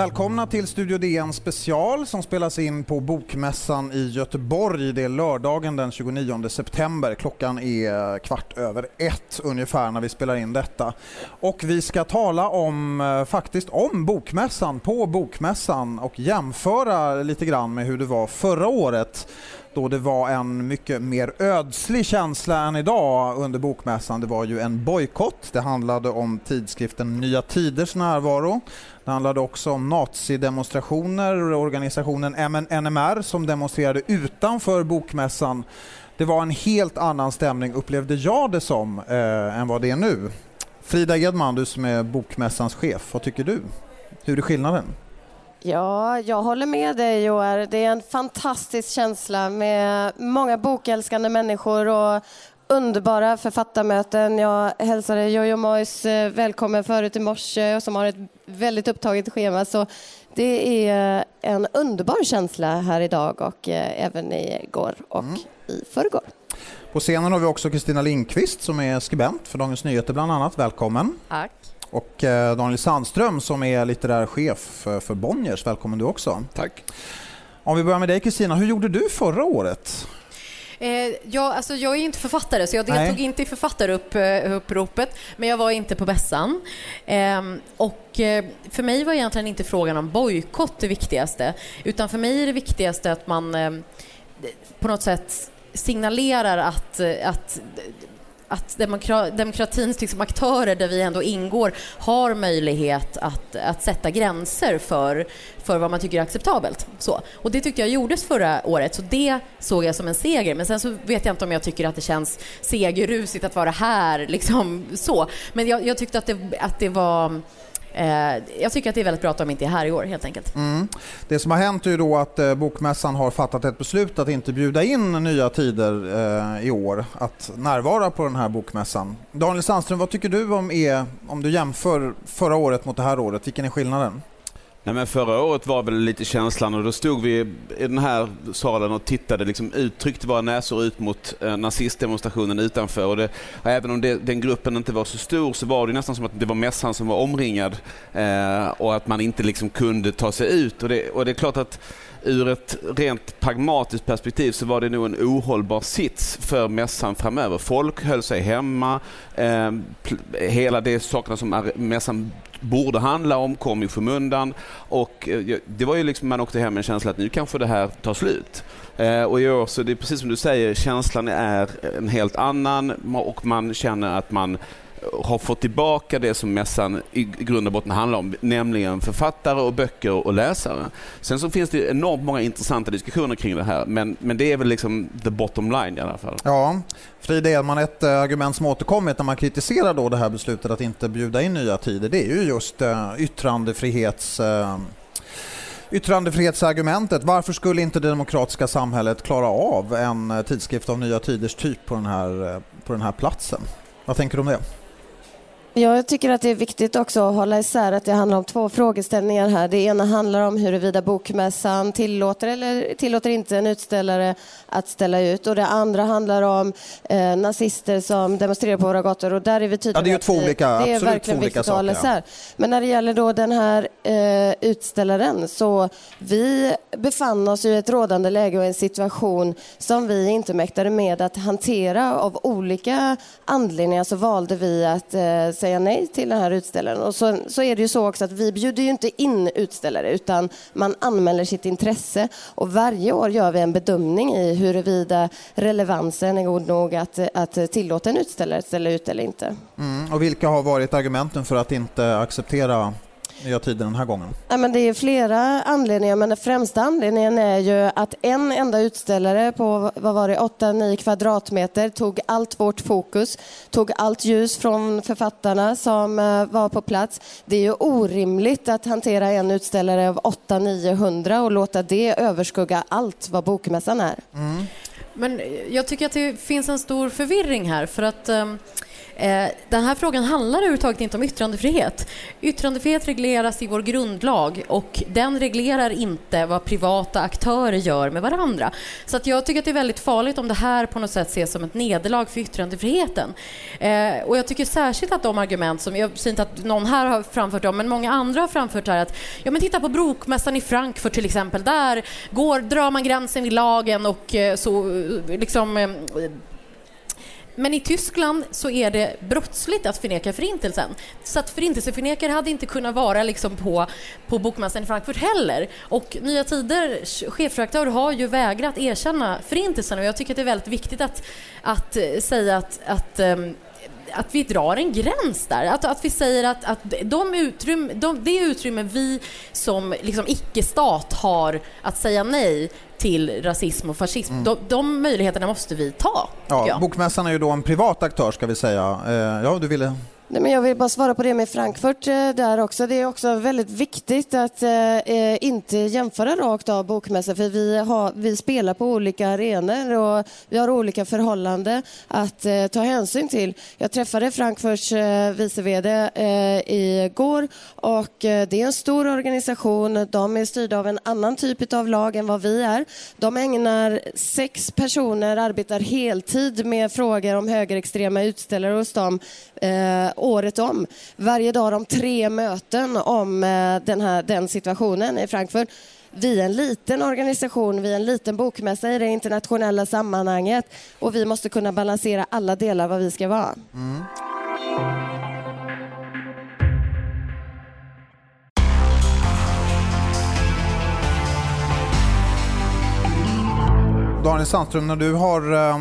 Välkomna till Studio DN special som spelas in på Bokmässan i Göteborg. Det är lördagen den 29 september. Klockan är kvart över ett ungefär när vi spelar in detta. Och vi ska tala om, eh, faktiskt om Bokmässan, på Bokmässan och jämföra lite grann med hur det var förra året då det var en mycket mer ödslig känsla än idag under Bokmässan. Det var ju en bojkott. Det handlade om tidskriften Nya Tiders närvaro. Det handlade också om nazidemonstrationer, och organisationen NMR som demonstrerade utanför Bokmässan. Det var en helt annan stämning upplevde jag det som eh, än vad det är nu. Frida Edman, du som är Bokmässans chef, vad tycker du? Hur är skillnaden? Ja, jag håller med dig Joar. Det är en fantastisk känsla med många bokälskande människor och underbara författarmöten. Jag hälsade Jojo Moyes eh, välkommen förut i morse som har ett väldigt upptaget schema. Så det är en underbar känsla här idag och eh, även igår och mm. i förrgår. På scenen har vi också Kristina Lindqvist som är skribent för Dagens Nyheter bland annat. Välkommen. Tack. Och eh, Daniel Sandström som är litterär chef för Bonniers. Välkommen du också. Tack. Om vi börjar med dig Kristina, hur gjorde du förra året? Eh, jag, alltså jag är inte författare, så jag deltog Nej. inte i författaruppropet, men jag var inte på mässan. Eh, och eh, för mig var egentligen inte frågan om bojkott det viktigaste, utan för mig är det viktigaste att man eh, på något sätt signalerar att, eh, att att demokratins liksom aktörer, där vi ändå ingår, har möjlighet att, att sätta gränser för, för vad man tycker är acceptabelt. Så. Och det tyckte jag gjordes förra året, så det såg jag som en seger. Men sen så vet jag inte om jag tycker att det känns segerrusigt att vara här, liksom så. Men jag, jag tyckte att det, att det var Eh, jag tycker att det är väldigt bra att de inte är här i år helt enkelt. Mm. Det som har hänt är ju då att eh, Bokmässan har fattat ett beslut att inte bjuda in Nya Tider eh, i år att närvara på den här bokmässan. Daniel Sandström, vad tycker du om, är, om du jämför förra året mot det här året? Vilken är skillnaden? Nej, men förra året var väl lite känslan och då stod vi i den här salen och tittade, liksom uttryckte våra näsor ut mot eh, nazistdemonstrationen utanför. Och, det, och även om det, den gruppen inte var så stor så var det nästan som att det var mässan som var omringad eh, och att man inte liksom kunde ta sig ut. Och det, och det är klart att ur ett rent pragmatiskt perspektiv så var det nog en ohållbar sits för mässan framöver. Folk höll sig hemma. Eh, hela det sakerna som mässan borde handla om kom i skymundan och eh, det var ju liksom man åkte hem med en känsla att nu kanske det här tar slut. Eh, och i år så det är precis som du säger, känslan är en helt annan och man känner att man har fått tillbaka det som mässan i grund och botten handlar om, nämligen författare och böcker och läsare. Sen så finns det enormt många intressanta diskussioner kring det här, men, men det är väl liksom the bottom line i alla fall. Ja, Frid Edman, ett eh, argument som återkommit när man kritiserar då det här beslutet att inte bjuda in nya tider, det är ju just eh, yttrandefrihets eh, Yttrandefrihetsargumentet, varför skulle inte det demokratiska samhället klara av en tidskrift av nya tiders typ på den här, på den här platsen? Vad tänker du om det? Jag tycker att det är viktigt också att hålla isär att det handlar om två frågeställningar här. Det ena handlar om huruvida Bokmässan tillåter eller tillåter inte en utställare att ställa ut och det andra handlar om eh, nazister som demonstrerar på våra gator och där är vi tydliga. Ja, det är ju två olika, det är verkligen viktigt att hålla isär. Men när det gäller då den här eh, utställaren så vi befann oss i ett rådande läge och en situation som vi inte mäktade med att hantera av olika anledningar så valde vi att eh, säga nej till den här utställaren. Och så, så är det ju så också att vi bjuder ju inte in utställare utan man anmäler sitt intresse och varje år gör vi en bedömning i huruvida relevansen är god nog att, att tillåta en utställare att ställa ut eller inte. Mm. Och vilka har varit argumenten för att inte acceptera nya tider den här gången? Ja, men det är flera anledningar, men den främsta anledningen är ju att en enda utställare på vad var det, 8-9 kvadratmeter tog allt vårt fokus, tog allt ljus från författarna som eh, var på plats. Det är ju orimligt att hantera en utställare av 800-900 och låta det överskugga allt vad Bokmässan är. Mm. Men jag tycker att det finns en stor förvirring här för att um Eh, den här frågan handlar överhuvudtaget inte om yttrandefrihet. Yttrandefrihet regleras i vår grundlag och den reglerar inte vad privata aktörer gör med varandra. Så att jag tycker att det är väldigt farligt om det här på något sätt ses som ett nederlag för yttrandefriheten. Eh, och jag tycker särskilt att de argument som, jag ser inte att någon här har framfört dem, men många andra har framfört här att ja men titta på Brokmässan i Frankfurt till exempel, där går, drar man gränsen i lagen och eh, så eh, liksom eh, men i Tyskland så är det brottsligt att förneka Förintelsen. Så att Förintelseförnekare hade inte kunnat vara liksom på, på Bokmässan i Frankfurt heller. Och Nya Tiders chefredaktör har ju vägrat erkänna Förintelsen och jag tycker att det är väldigt viktigt att, att eh, säga att, att um, att vi drar en gräns där. Att, att vi säger att, att de utrymme, de, det utrymme vi som liksom icke-stat har att säga nej till rasism och fascism, mm. de, de möjligheterna måste vi ta. Ja, Bokmässan är ju då en privat aktör ska vi säga. Eh, ja, du ville Nej, men jag vill bara svara på det med Frankfurt eh, där också. Det är också väldigt viktigt att eh, eh inte jämföra rakt av bokmässor för vi, har, vi spelar på olika arenor och vi har olika förhållanden att eh, ta hänsyn till. Jag träffade Frankfurts eh, vice VD eh, igår och eh, det är en stor organisation. De är styrda av en annan typ av lag än vad vi är. De ägnar sex personer, arbetar heltid med frågor om högerextrema utställare hos dem eh, året om. Varje dag har de tre möten om eh, den, här, den situationen i Frankfurt. Vi är en liten organisation, vi är en liten bokmässa i det internationella sammanhanget och vi måste kunna balansera alla delar vad vi ska vara. Mm. Daniel Sandström, när du har eh,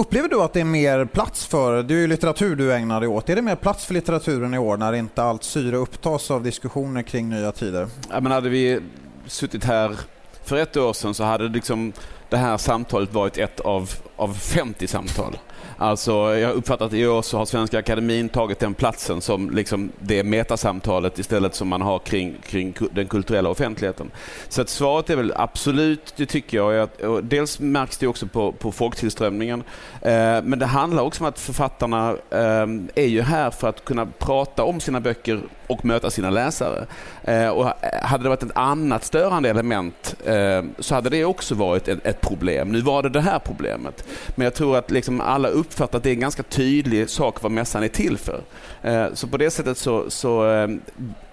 Upplever du att det är mer plats för, det är ju litteratur du ägnar dig åt, är det mer plats för litteraturen i år när inte allt syre upptas av diskussioner kring nya tider? Ja, men hade vi suttit här för ett år sedan så hade det liksom det här samtalet varit ett av, av 50 samtal. Alltså, jag uppfattar att i år så har Svenska Akademin tagit den platsen som liksom det metasamtalet istället som man har kring, kring den kulturella offentligheten. Så att svaret är väl absolut, det tycker jag. Dels märks det också på, på folktillströmningen. Eh, men det handlar också om att författarna eh, är ju här för att kunna prata om sina böcker och möta sina läsare. Eh, och hade det varit ett annat störande element eh, så hade det också varit ett, ett, problem. Nu var det det här problemet. Men jag tror att liksom alla uppfattar att det är en ganska tydlig sak vad mässan är till för. Eh, så på det sättet så, så eh,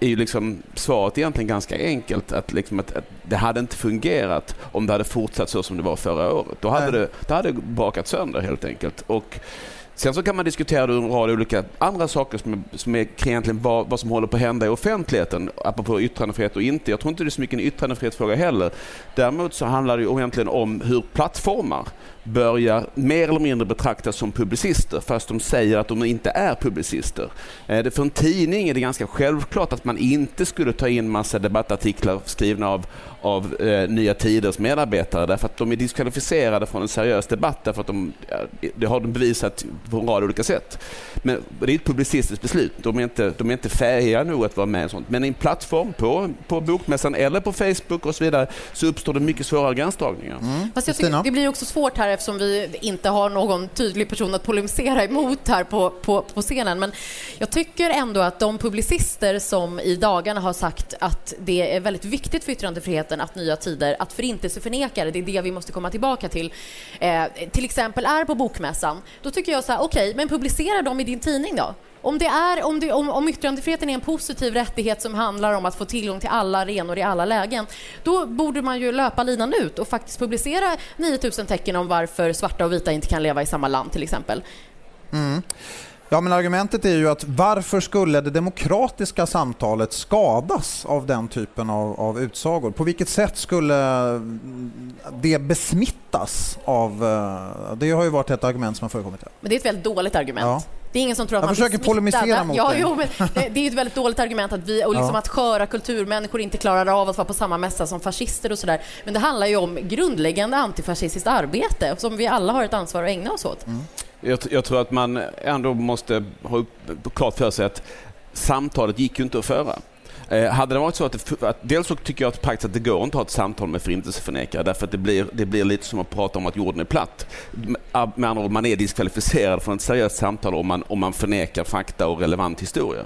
är ju liksom svaret egentligen ganska enkelt. Att, liksom att, att, det hade inte fungerat om det hade fortsatt så som det var förra året. Då hade, det, det hade bakat sönder helt enkelt. Och, Sen så kan man diskutera en rad olika andra saker som som är egentligen vad, vad, som håller på att hända i offentligheten, apropå yttrandefrihet och inte. Jag tror inte det är så mycket en yttrandefrihetsfråga heller. Däremot så handlar det ju egentligen om hur plattformar börjar mer eller mindre betraktas som publicister fast de säger att de inte är publicister. Eh, för en tidning är det ganska självklart att man inte skulle ta in massa debattartiklar skrivna av, av eh, Nya Tiders medarbetare därför att de är diskvalificerade från en seriös debatt därför att de, det har de bevisat på en rad olika sätt. Men det är ett publicistiskt beslut. De är inte, de är inte färdiga nog att vara med i sånt. Men i en plattform på, på Bokmässan eller på Facebook och så vidare så uppstår det mycket svårare gränsdragningar. Mm. Fast jag tycker, det blir också svårt här eftersom vi inte har någon tydlig person att polemisera emot här på, på, på scenen. Men jag tycker ändå att de publicister som i dagarna har sagt att det är väldigt viktigt för yttrandefriheten att Nya Tider, att förintelseförnekare, det är det vi måste komma tillbaka till, eh, till exempel är på Bokmässan. Då tycker jag så här, okej, okay, men publicera dem i din tidning då. Om, det är, om, det, om, om yttrandefriheten är en positiv rättighet som handlar om att få tillgång till alla arenor i alla lägen, då borde man ju löpa linan ut och faktiskt publicera 9000 tecken om varför svarta och vita inte kan leva i samma land till exempel. Mm. Ja, men argumentet är ju att varför skulle det demokratiska samtalet skadas av den typen av, av utsagor? På vilket sätt skulle det besmittas av... Eh, det har ju varit ett argument som har förekommit. Här. Men det är ett väldigt dåligt argument. Ja. Det är ingen som tror att jag man försöker polemisera mot ja, Jo, men det, det, är ett väldigt dåligt argument att vi och liksom ja. att sköra kulturmänniskor inte klarar av att vara på samma mässa som fascister och sådär. Men det handlar ju om grundläggande antifascistiskt arbete som vi alla har ett ansvar att ägna oss åt. Mm. Jag, jag, tror att man ändå måste ha klart för sig att samtalet gick ju inte att föra. Eh, hade det varit så att, det, att dels så tycker jag att praktiskt att det går inte att ha ett samtal med förintelseförnekare därför att det blir, det blir lite som att prata om att jorden är platt. Med andra ord, man är diskvalificerad från ett seriöst samtal om man, om man förnekar fakta och relevant historia.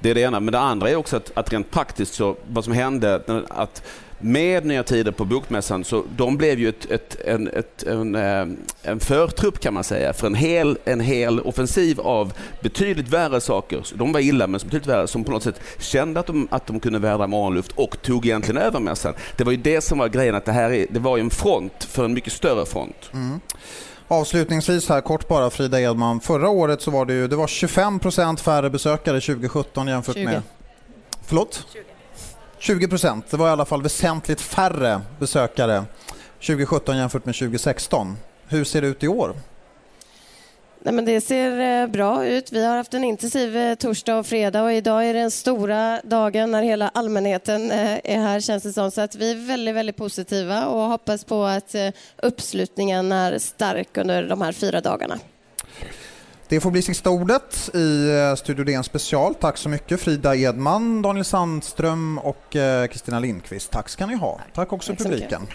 Det är det ena. Men det andra är också att, att rent praktiskt så, vad som hände, att med Nya Tider på Bokmässan, så de blev ju ett, ett, en, ett, en, eh, en förtrupp kan man säga för en hel, en hel offensiv av betydligt värre saker. De var illa men betydligt värre som på något sätt kände att de, att de kunde vädra morgonluft och tog egentligen över mässan. Det var ju det som var grejen, att det här är, det var en front för en mycket större front. Mm. Avslutningsvis här kort bara Frida Edman. Förra året så var det ju det var 25% färre besökare 2017 jämfört 20. med... Förlåt? 20. 20 procent. Det var i alla fall väsentligt färre besökare 2017 jämfört med 2016. Hur ser det ut i år? Nej, men det ser eh, bra ut. Vi har haft en intensiv eh, torsdag och fredag och idag är den stora dagen när hela allmänheten eh, är här känns det som. Så att vi är väldigt, väldigt positiva och hoppas på att uppslutningen är stark under de här fyra dagarna. Det får bli sista ordet i eh, Studio DN special. Tack så mycket Frida Edman, Daniel Sandström och eh, Kristina Lindqvist. Tack ska ni ha. Tack också Tack publiken.